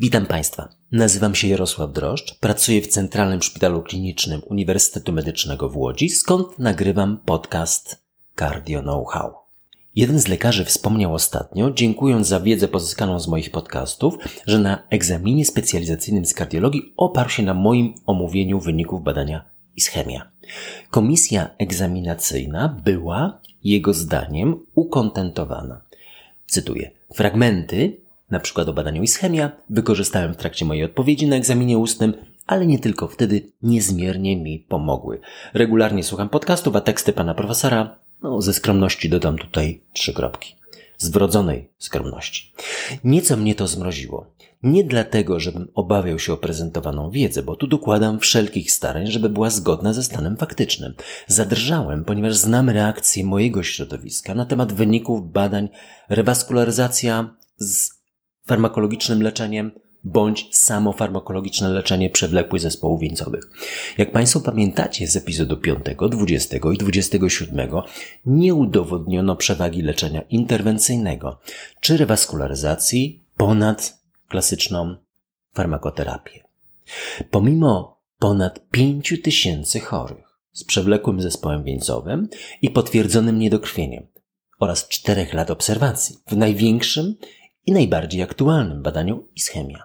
Witam Państwa. Nazywam się Jarosław Droszcz, pracuję w Centralnym Szpitalu Klinicznym Uniwersytetu Medycznego w Łodzi, skąd nagrywam podcast Cardio Know-how. Jeden z lekarzy wspomniał ostatnio, dziękując za wiedzę pozyskaną z moich podcastów, że na egzaminie specjalizacyjnym z kardiologii oparł się na moim omówieniu wyników badania ischemia. Komisja egzaminacyjna była, jego zdaniem, ukontentowana. Cytuję. Fragmenty na przykład o badaniu ischemia, wykorzystałem w trakcie mojej odpowiedzi na egzaminie ustnym, ale nie tylko wtedy niezmiernie mi pomogły. Regularnie słucham podcastów, a teksty pana profesora, no ze skromności dodam tutaj trzy kropki. Z wrodzonej skromności. Nieco mnie to zmroziło. Nie dlatego, żebym obawiał się o prezentowaną wiedzę, bo tu dokładam wszelkich starań, żeby była zgodna ze stanem faktycznym. Zadrżałem, ponieważ znam reakcję mojego środowiska na temat wyników badań rewaskularyzacja z farmakologicznym leczeniem bądź samo farmakologiczne leczenie przewlekłych zespołów wieńcowych. Jak Państwo pamiętacie z epizodu 5, 20 i 27 nie udowodniono przewagi leczenia interwencyjnego czy rewaskularyzacji ponad klasyczną farmakoterapię. Pomimo ponad 5 tysięcy chorych z przewlekłym zespołem wieńcowym i potwierdzonym niedokrwieniem oraz 4 lat obserwacji w największym i najbardziej aktualnym badaniu ischemia.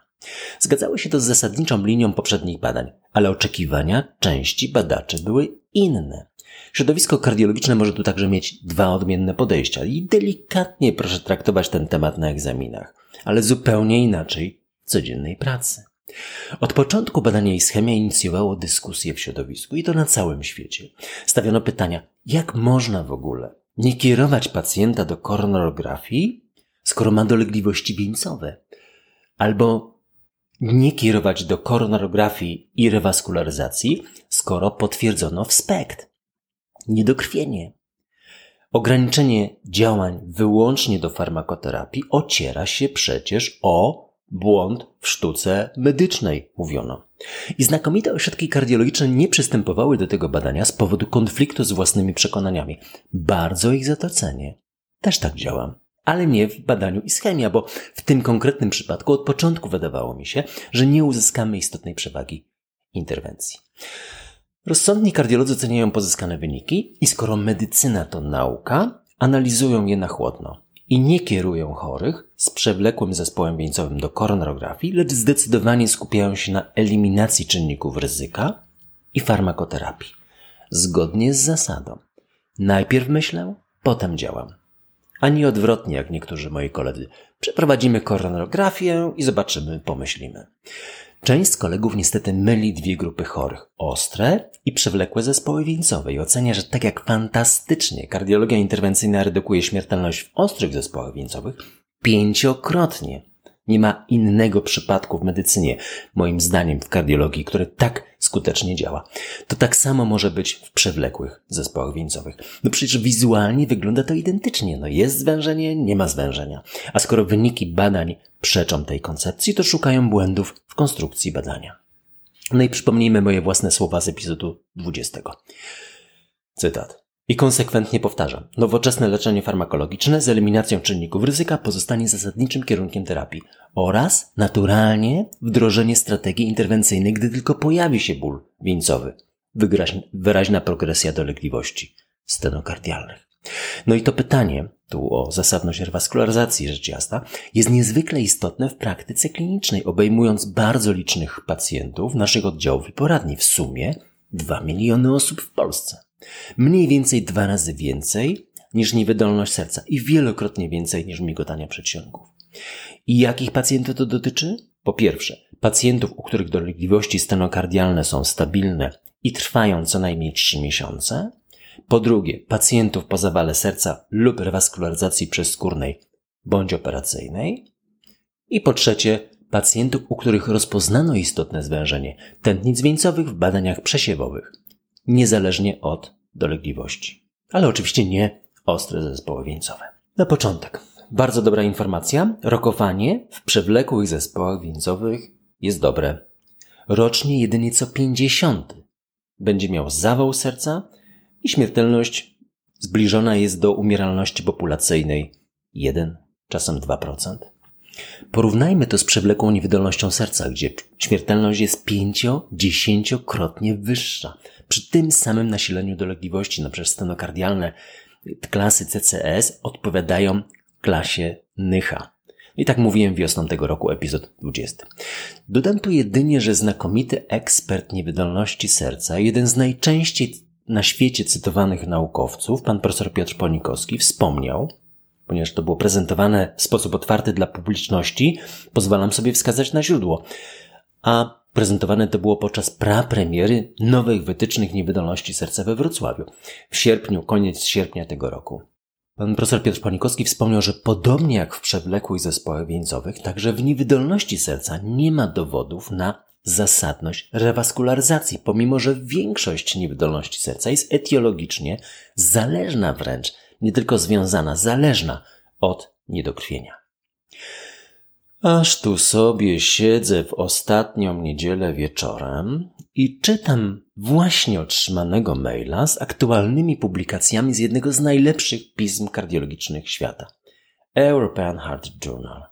Zgadzały się to z zasadniczą linią poprzednich badań, ale oczekiwania części badaczy były inne. Środowisko kardiologiczne może tu także mieć dwa odmienne podejścia i delikatnie proszę traktować ten temat na egzaminach, ale zupełnie inaczej w codziennej pracy. Od początku badania ischemia inicjowało dyskusję w środowisku i to na całym świecie. Stawiono pytania, jak można w ogóle nie kierować pacjenta do koronografii, skoro ma dolegliwości wieńcowe. Albo nie kierować do koronarografii i rewaskularyzacji, skoro potwierdzono wspekt. Niedokrwienie. Ograniczenie działań wyłącznie do farmakoterapii ociera się przecież o błąd w sztuce medycznej, mówiono. I znakomite ośrodki kardiologiczne nie przystępowały do tego badania z powodu konfliktu z własnymi przekonaniami. Bardzo ich za to cenię. Też tak działam ale nie w badaniu ischemia, bo w tym konkretnym przypadku od początku wydawało mi się, że nie uzyskamy istotnej przewagi interwencji. Rozsądni kardiolodzy ceniają pozyskane wyniki i skoro medycyna to nauka, analizują je na chłodno i nie kierują chorych z przewlekłym zespołem wieńcowym do koronarografii, lecz zdecydowanie skupiają się na eliminacji czynników ryzyka i farmakoterapii. Zgodnie z zasadą. Najpierw myślę, potem działam ani odwrotnie, jak niektórzy moi koledzy. Przeprowadzimy koronografię i zobaczymy, pomyślimy. Część z kolegów niestety myli dwie grupy chorych. Ostre i przewlekłe zespoły wieńcowe i ocenia, że tak jak fantastycznie kardiologia interwencyjna redukuje śmiertelność w ostrych zespołach wieńcowych, pięciokrotnie nie ma innego przypadku w medycynie, moim zdaniem w kardiologii, który tak skutecznie działa. To tak samo może być w przewlekłych zespołach wieńcowych. No przecież wizualnie wygląda to identycznie. No jest zwężenie, nie ma zwężenia. A skoro wyniki badań przeczą tej koncepcji, to szukają błędów w konstrukcji badania. No i przypomnijmy moje własne słowa z epizodu 20. Cytat. I konsekwentnie powtarzam, nowoczesne leczenie farmakologiczne z eliminacją czynników ryzyka pozostanie zasadniczym kierunkiem terapii oraz naturalnie wdrożenie strategii interwencyjnej, gdy tylko pojawi się ból wieńcowy, wyraźna progresja dolegliwości stenokardialnych. No i to pytanie, tu o zasadność rewaskularyzacji rzecz jasna, jest niezwykle istotne w praktyce klinicznej, obejmując bardzo licznych pacjentów naszych oddziałów i poradni, w sumie 2 miliony osób w Polsce. Mniej więcej dwa razy więcej niż niewydolność serca i wielokrotnie więcej niż migotania przedsionków. I jakich pacjentów to dotyczy? Po pierwsze, pacjentów, u których dolegliwości stenokardialne są stabilne i trwają co najmniej 3 miesiące. Po drugie, pacjentów po zawale serca lub rewaskularyzacji przezskórnej bądź operacyjnej. I po trzecie, pacjentów, u których rozpoznano istotne zwężenie tętnic wieńcowych w badaniach przesiewowych niezależnie od dolegliwości. Ale oczywiście nie ostre zespoły wieńcowe. Na początek. Bardzo dobra informacja. Rokowanie w przewlekłych zespołach wieńcowych jest dobre. Rocznie jedynie co 50 będzie miał zawał serca i śmiertelność zbliżona jest do umieralności populacyjnej 1, czasem 2%. Porównajmy to z przewlekłą niewydolnością serca, gdzie śmiertelność jest pięcio, dziesięciokrotnie wyższa. Przy tym samym nasileniu dolegliwości, przykład stenokardialne klasy CCS odpowiadają klasie Nycha. I tak mówiłem wiosną tego roku, epizod 20. Dodam tu jedynie, że znakomity ekspert niewydolności serca, jeden z najczęściej na świecie cytowanych naukowców, pan profesor Piotr Ponikowski, wspomniał, ponieważ to było prezentowane w sposób otwarty dla publiczności, pozwalam sobie wskazać na źródło. A prezentowane to było podczas prapremiery nowych wytycznych niewydolności serca we Wrocławiu w sierpniu, koniec sierpnia tego roku. Pan profesor Piotr Panikowski wspomniał, że podobnie jak w przewlekłych zespołach wieńcowych, także w niewydolności serca nie ma dowodów na zasadność rewaskularyzacji, pomimo że większość niewydolności serca jest etiologicznie zależna wręcz, nie tylko związana, zależna od niedokrwienia. Aż tu sobie siedzę w ostatnią niedzielę wieczorem i czytam właśnie otrzymanego maila z aktualnymi publikacjami z jednego z najlepszych pism kardiologicznych świata. European Heart Journal.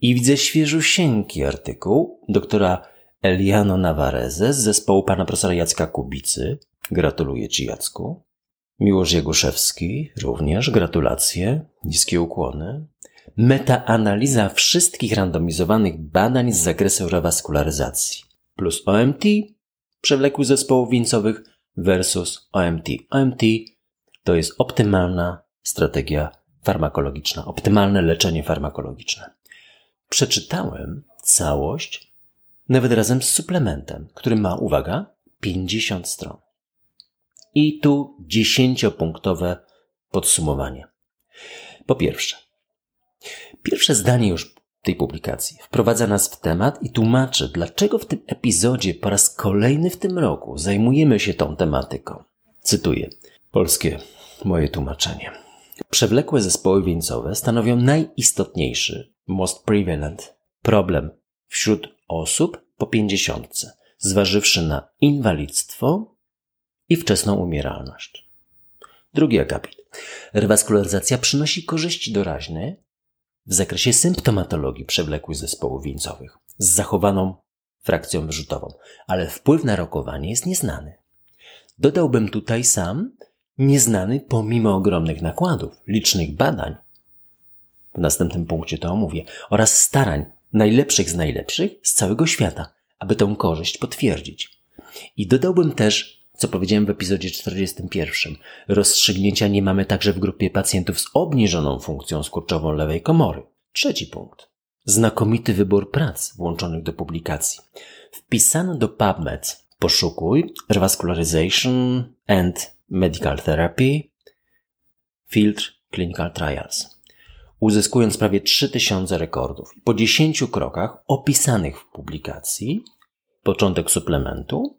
I widzę świeżusieńki artykuł doktora Eliano Navarreze z zespołu pana profesora Jacka Kubicy. Gratuluję ci, Jacku. Miłosz Jeguszewski również, gratulacje, niskie ukłony. Metaanaliza wszystkich randomizowanych badań z zakresu rewaskularyzacji plus OMT, przewlekłych zespołów wieńcowych versus OMT. OMT to jest optymalna strategia farmakologiczna, optymalne leczenie farmakologiczne. Przeczytałem całość, nawet razem z suplementem, który ma, uwaga, 50 stron. I tu dziesięciopunktowe podsumowanie. Po pierwsze, pierwsze zdanie już tej publikacji wprowadza nas w temat i tłumaczy, dlaczego w tym epizodzie po raz kolejny w tym roku zajmujemy się tą tematyką. Cytuję polskie moje tłumaczenie. Przewlekłe zespoły wieńcowe stanowią najistotniejszy, most prevalent, problem wśród osób po pięćdziesiątce, zważywszy na inwalidztwo i wczesną umieralność. Drugi akapit. Rewaskularyzacja przynosi korzyści doraźne w zakresie symptomatologii przewlekłych zespołów wieńcowych z zachowaną frakcją wyrzutową, ale wpływ na rokowanie jest nieznany. Dodałbym tutaj sam nieznany pomimo ogromnych nakładów, licznych badań. W następnym punkcie to omówię, oraz starań najlepszych z najlepszych z całego świata, aby tę korzyść potwierdzić. I dodałbym też co powiedziałem w epizodzie 41. Rozstrzygnięcia nie mamy także w grupie pacjentów z obniżoną funkcją skurczową lewej komory. Trzeci punkt. Znakomity wybór prac włączonych do publikacji. Wpisano do PubMed poszukuj Revascularization and Medical Therapy Field Clinical Trials uzyskując prawie 3000 rekordów. Po 10 krokach opisanych w publikacji, początek suplementu,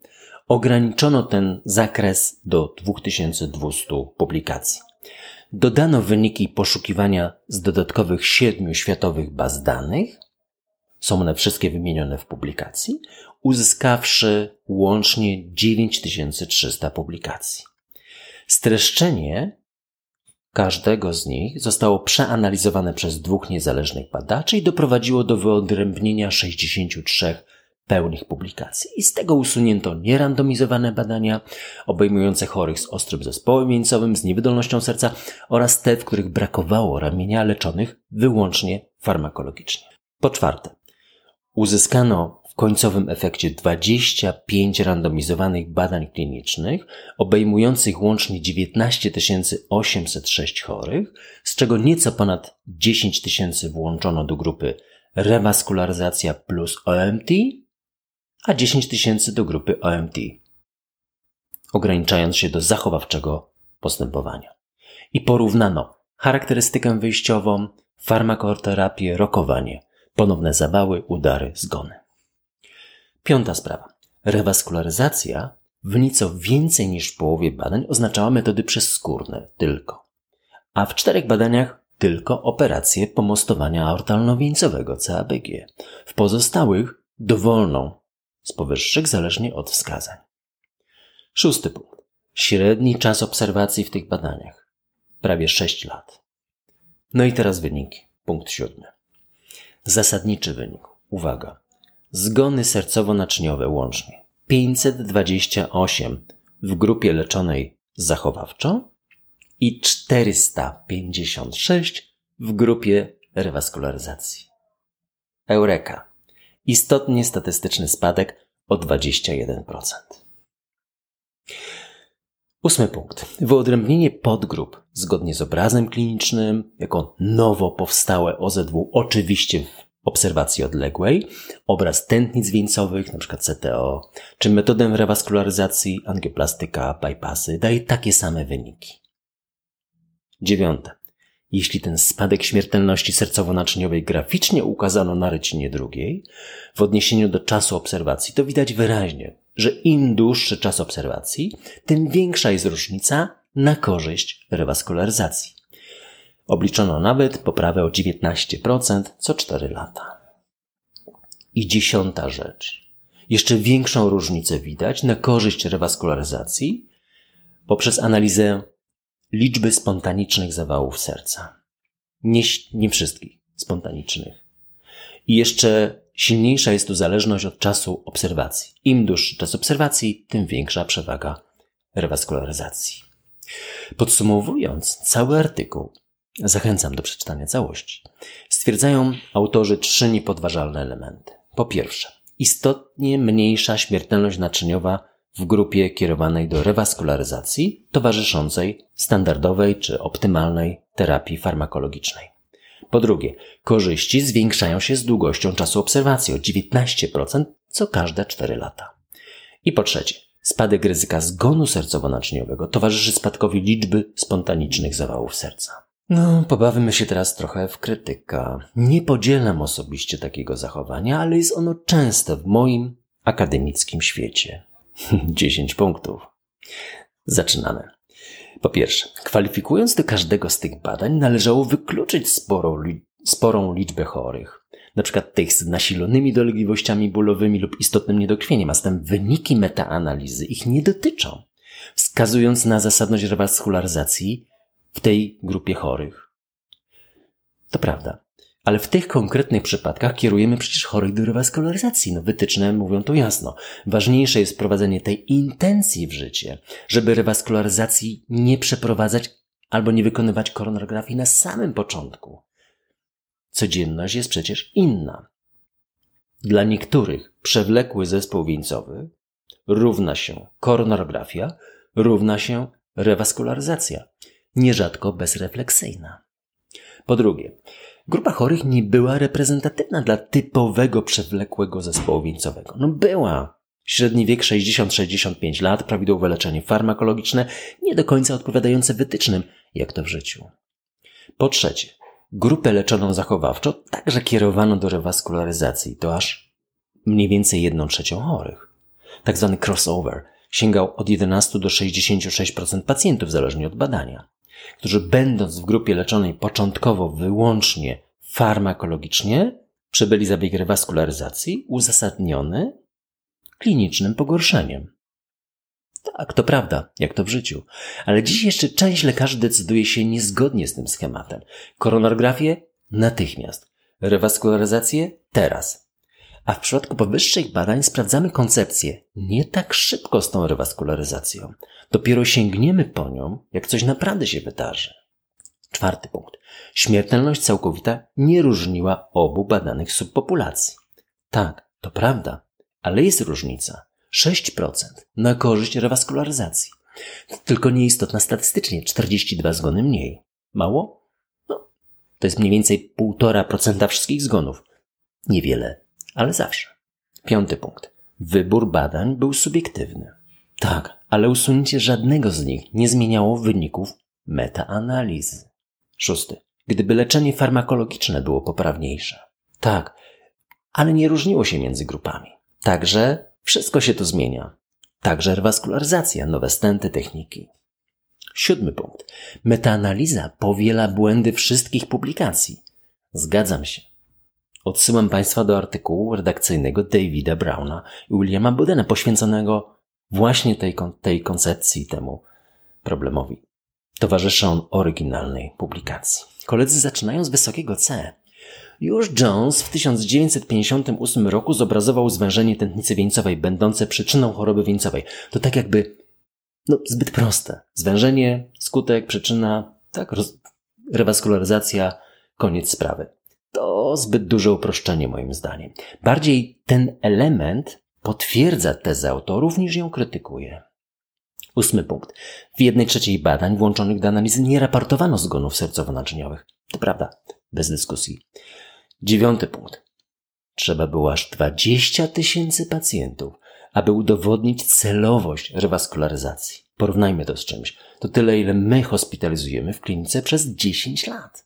ograniczono ten zakres do 2200 publikacji. Dodano wyniki poszukiwania z dodatkowych siedmiu światowych baz danych, są one wszystkie wymienione w publikacji, uzyskawszy łącznie 9300 publikacji. Streszczenie każdego z nich zostało przeanalizowane przez dwóch niezależnych badaczy i doprowadziło do wyodrębnienia 63 pełnych publikacji. I z tego usunięto nierandomizowane badania obejmujące chorych z ostrym zespołem wieńcowym, z niewydolnością serca oraz te, w których brakowało ramienia leczonych wyłącznie farmakologicznie. Po czwarte, uzyskano w końcowym efekcie 25 randomizowanych badań klinicznych, obejmujących łącznie 19 806 chorych, z czego nieco ponad 10 tysięcy włączono do grupy rewaskularyzacja plus OMT a 10 tysięcy do grupy OMT, ograniczając się do zachowawczego postępowania. I porównano charakterystykę wyjściową, farmakoterapię, rokowanie, ponowne zawały, udary, zgony. Piąta sprawa. Rewaskularyzacja w nieco więcej niż w połowie badań oznaczała metody przezskórne tylko, a w czterech badaniach tylko operację pomostowania aortalno-wieńcowego CABG. W pozostałych dowolną z powyższych zależnie od wskazań. Szósty punkt. Średni czas obserwacji w tych badaniach. Prawie 6 lat. No i teraz wyniki. Punkt siódmy. Zasadniczy wynik. Uwaga. Zgony sercowo-naczyniowe łącznie 528 w grupie leczonej zachowawczo i 456 w grupie rewaskularyzacji. Eureka. Istotnie statystyczny spadek o 21%. Ósmy punkt. Wyodrębnienie podgrup zgodnie z obrazem klinicznym, jako nowo powstałe OZW, oczywiście w obserwacji odległej, obraz tętnic wieńcowych, np. CTO, czy metodę rewaskularyzacji, angioplastyka, bypassy, daje takie same wyniki. Dziewiąte. Jeśli ten spadek śmiertelności sercowo-naczyniowej graficznie ukazano na rycinie drugiej, w odniesieniu do czasu obserwacji, to widać wyraźnie, że im dłuższy czas obserwacji, tym większa jest różnica na korzyść rewaskularyzacji. Obliczono nawet poprawę o 19% co 4 lata. I dziesiąta rzecz. Jeszcze większą różnicę widać na korzyść rewaskularyzacji poprzez analizę liczby spontanicznych zawałów serca. Nie, nie wszystkich spontanicznych. I jeszcze silniejsza jest tu zależność od czasu obserwacji. Im dłuższy czas obserwacji, tym większa przewaga rewaskularyzacji. Podsumowując cały artykuł, zachęcam do przeczytania całości. Stwierdzają autorzy trzy niepodważalne elementy. Po pierwsze, istotnie mniejsza śmiertelność naczyniowa w grupie kierowanej do rewaskularyzacji towarzyszącej standardowej czy optymalnej terapii farmakologicznej. Po drugie, korzyści zwiększają się z długością czasu obserwacji o 19% co każde 4 lata. I po trzecie, spadek ryzyka zgonu sercowo-naczyniowego towarzyszy spadkowi liczby spontanicznych zawałów serca. No, pobawimy się teraz trochę w krytyka. Nie podzielam osobiście takiego zachowania, ale jest ono częste w moim akademickim świecie. 10 punktów. Zaczynamy. Po pierwsze, kwalifikując do każdego z tych badań, należało wykluczyć sporą, sporą liczbę chorych, na przykład tych z nasilonymi dolegliwościami bólowymi lub istotnym niedokrwieniem, a zatem wyniki metaanalizy ich nie dotyczą, wskazując na zasadność rewaskularyzacji w tej grupie chorych. To prawda. Ale w tych konkretnych przypadkach kierujemy przecież chorych do rewaskularyzacji. No, wytyczne mówią to jasno. Ważniejsze jest prowadzenie tej intencji w życie, żeby rewaskularyzacji nie przeprowadzać albo nie wykonywać koronografii na samym początku. Codzienność jest przecież inna. Dla niektórych przewlekły zespół wieńcowy równa się koronografia, równa się rewaskularyzacja, nierzadko bezrefleksyjna. Po drugie, Grupa chorych nie była reprezentatywna dla typowego przewlekłego zespołu wieńcowego. No była. Średni wiek 60-65 lat, prawidłowe leczenie farmakologiczne, nie do końca odpowiadające wytycznym, jak to w życiu. Po trzecie, grupę leczoną zachowawczo także kierowano do rewaskularyzacji, to aż mniej więcej 1 trzecią chorych. Tak zwany crossover sięgał od 11 do 66% pacjentów zależnie od badania którzy będąc w grupie leczonej początkowo wyłącznie farmakologicznie, przebyli zabieg rewaskularyzacji uzasadniony klinicznym pogorszeniem. Tak, to prawda, jak to w życiu. Ale dziś jeszcze część lekarzy decyduje się niezgodnie z tym schematem. Koronografię natychmiast. Rewaskularyzację teraz. A w przypadku powyższych badań sprawdzamy koncepcję nie tak szybko z tą rewaskularyzacją. Dopiero sięgniemy po nią, jak coś naprawdę się wydarzy. Czwarty punkt. Śmiertelność całkowita nie różniła obu badanych subpopulacji. Tak, to prawda, ale jest różnica. 6% na korzyść rewaskularyzacji. Tylko nieistotna statystycznie, 42 zgony mniej. Mało? No, to jest mniej więcej 1,5% wszystkich zgonów. Niewiele ale zawsze. Piąty punkt. Wybór badań był subiektywny. Tak, ale usunięcie żadnego z nich nie zmieniało wyników metaanalizy. Szósty. Gdyby leczenie farmakologiczne było poprawniejsze. Tak, ale nie różniło się między grupami. Także wszystko się tu zmienia. Także rewaskularyzacja, nowe stenty, techniki. Siódmy punkt. Metaanaliza powiela błędy wszystkich publikacji. Zgadzam się. Odsyłam Państwa do artykułu redakcyjnego Davida Browna i Williama Budena poświęconego właśnie tej, tej koncepcji, temu problemowi. Towarzyszy on oryginalnej publikacji. Koledzy zaczynają z wysokiego C Już Jones w 1958 roku zobrazował zwężenie tętnicy wieńcowej, będące przyczyną choroby wieńcowej. To tak jakby, no, zbyt proste. Zwężenie, skutek, przyczyna, tak, roz, rewaskularyzacja, koniec sprawy. To zbyt duże uproszczenie moim zdaniem. Bardziej ten element potwierdza tezę autorów niż ją krytykuje. Ósmy punkt. W jednej trzeciej badań włączonych do analizy nie raportowano zgonów sercowo-naczyniowych. To prawda, bez dyskusji. Dziewiąty punkt. Trzeba było aż 20 tysięcy pacjentów, aby udowodnić celowość rewaskularyzacji. Porównajmy to z czymś. To tyle, ile my hospitalizujemy w klinice przez 10 lat.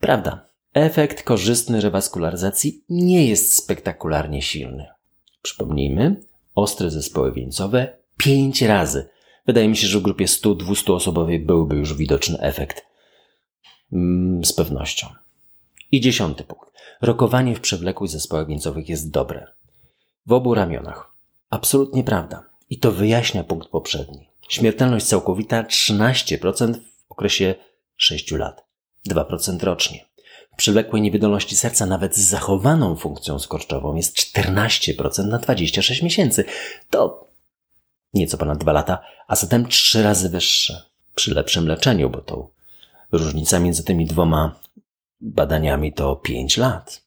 Prawda, efekt korzystny rewaskularyzacji nie jest spektakularnie silny. Przypomnijmy, ostre zespoły wieńcowe 5 razy. Wydaje mi się, że w grupie 100-200 osobowej byłby już widoczny efekt. Mm, z pewnością. I dziesiąty punkt. Rokowanie w przewlekłych zespołach wieńcowych jest dobre. W obu ramionach. Absolutnie prawda. I to wyjaśnia punkt poprzedni. Śmiertelność całkowita 13% w okresie 6 lat. 2% rocznie. W przewlekłej niewydolności serca nawet z zachowaną funkcją skorczową jest 14% na 26 miesięcy. To nieco ponad 2 lata, a zatem 3 razy wyższe. Przy lepszym leczeniu, bo to różnica między tymi dwoma badaniami to 5 lat.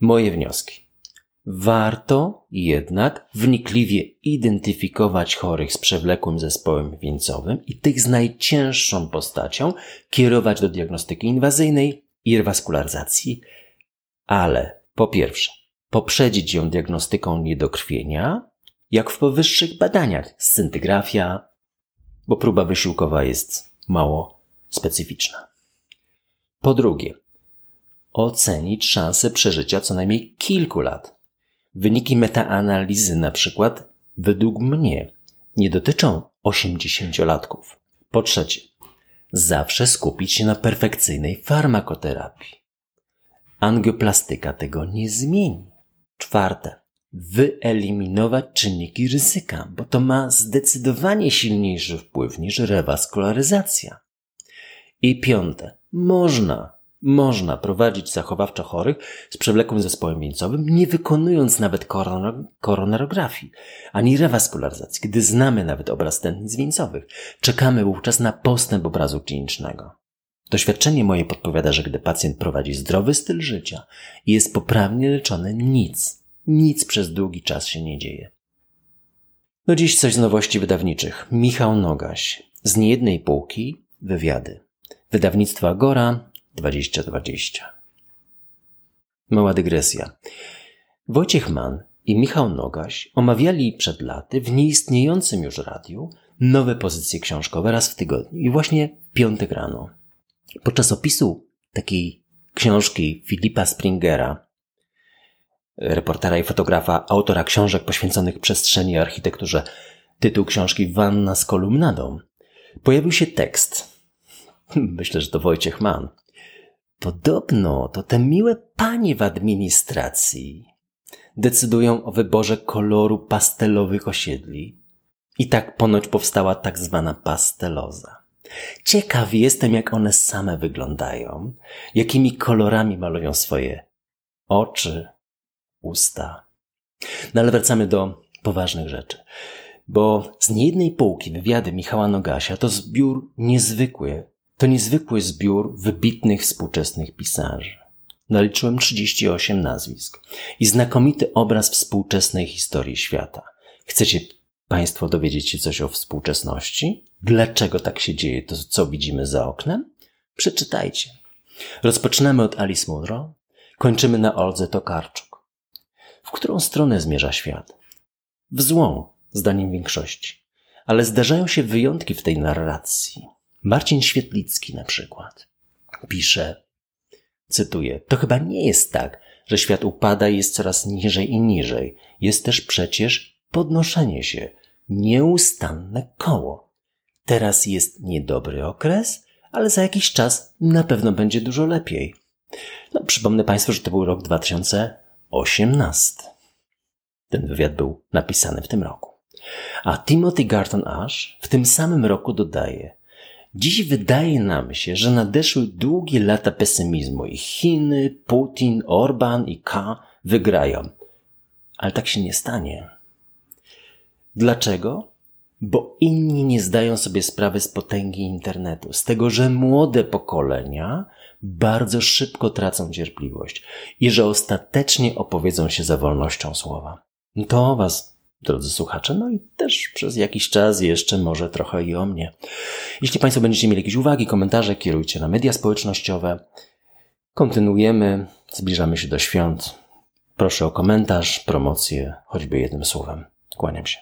Moje wnioski. Warto jednak wnikliwie identyfikować chorych z przewlekłym zespołem wieńcowym i tych z najcięższą postacią kierować do diagnostyki inwazyjnej i rewaskularyzacji, ale po pierwsze, poprzedzić ją diagnostyką niedokrwienia, jak w powyższych badaniach scyntygrafia, bo próba wysiłkowa jest mało specyficzna. Po drugie, ocenić szanse przeżycia co najmniej kilku lat. Wyniki metaanalizy na przykład według mnie nie dotyczą 80-latków. Po trzecie, zawsze skupić się na perfekcyjnej farmakoterapii. Angioplastyka tego nie zmieni. Czwarte, wyeliminować czynniki ryzyka, bo to ma zdecydowanie silniejszy wpływ niż rewaskularyzacja. I piąte, można, można prowadzić zachowawczo chorych z przewlekłym zespołem wieńcowym, nie wykonując nawet koronarografii ani rewaskularyzacji, gdy znamy nawet obraz tętnic wieńcowych. Czekamy wówczas na postęp obrazu klinicznego. Doświadczenie moje podpowiada, że gdy pacjent prowadzi zdrowy styl życia i jest poprawnie leczony, nic, nic przez długi czas się nie dzieje. No dziś coś z nowości wydawniczych. Michał Nogaś. Z niejednej półki wywiady. Wydawnictwa Gora 2020. Mała dygresja. Wojciech Mann i Michał Nogaś omawiali przed laty w nieistniejącym już radiu nowe pozycje książkowe raz w tygodniu i właśnie w piątek rano. Podczas opisu takiej książki Filipa Springera, reportera i fotografa, autora książek poświęconych przestrzeni i architekturze, tytuł książki Wanna z kolumnadą, pojawił się tekst – Myślę, że to Wojciech Mann. Podobno to te miłe panie w administracji decydują o wyborze koloru pastelowych osiedli. I tak ponoć powstała tak zwana pasteloza. Ciekaw jestem, jak one same wyglądają, jakimi kolorami malują swoje oczy, usta. No ale wracamy do poważnych rzeczy. Bo z niejednej półki wywiady Michała Nogasia to zbiór niezwykły, to niezwykły zbiór wybitnych współczesnych pisarzy. Naliczyłem 38 nazwisk i znakomity obraz współczesnej historii świata. Chcecie Państwo dowiedzieć się coś o współczesności? Dlaczego tak się dzieje to, co widzimy za oknem? Przeczytajcie. Rozpoczynamy od Alice Munro, kończymy na Oldze Tokarczuk. W którą stronę zmierza świat? W złą, zdaniem większości. Ale zdarzają się wyjątki w tej narracji. Marcin Świetlicki na przykład pisze, cytuję, to chyba nie jest tak, że świat upada i jest coraz niżej i niżej. Jest też przecież podnoszenie się, nieustanne koło. Teraz jest niedobry okres, ale za jakiś czas na pewno będzie dużo lepiej. No, przypomnę Państwu, że to był rok 2018. Ten wywiad był napisany w tym roku. A Timothy Garton Ash w tym samym roku dodaje, Dziś wydaje nam się, że nadeszły długie lata pesymizmu i Chiny, Putin, Orban i K wygrają. Ale tak się nie stanie. Dlaczego? Bo inni nie zdają sobie sprawy z potęgi internetu, z tego, że młode pokolenia bardzo szybko tracą cierpliwość i że ostatecznie opowiedzą się za wolnością słowa. To Was, drodzy słuchacze, no i też przez jakiś czas jeszcze może trochę i o mnie. Jeśli Państwo będziecie mieli jakieś uwagi, komentarze, kierujcie na media społecznościowe. Kontynuujemy, zbliżamy się do świąt. Proszę o komentarz, promocję, choćby jednym słowem. Kłaniam się.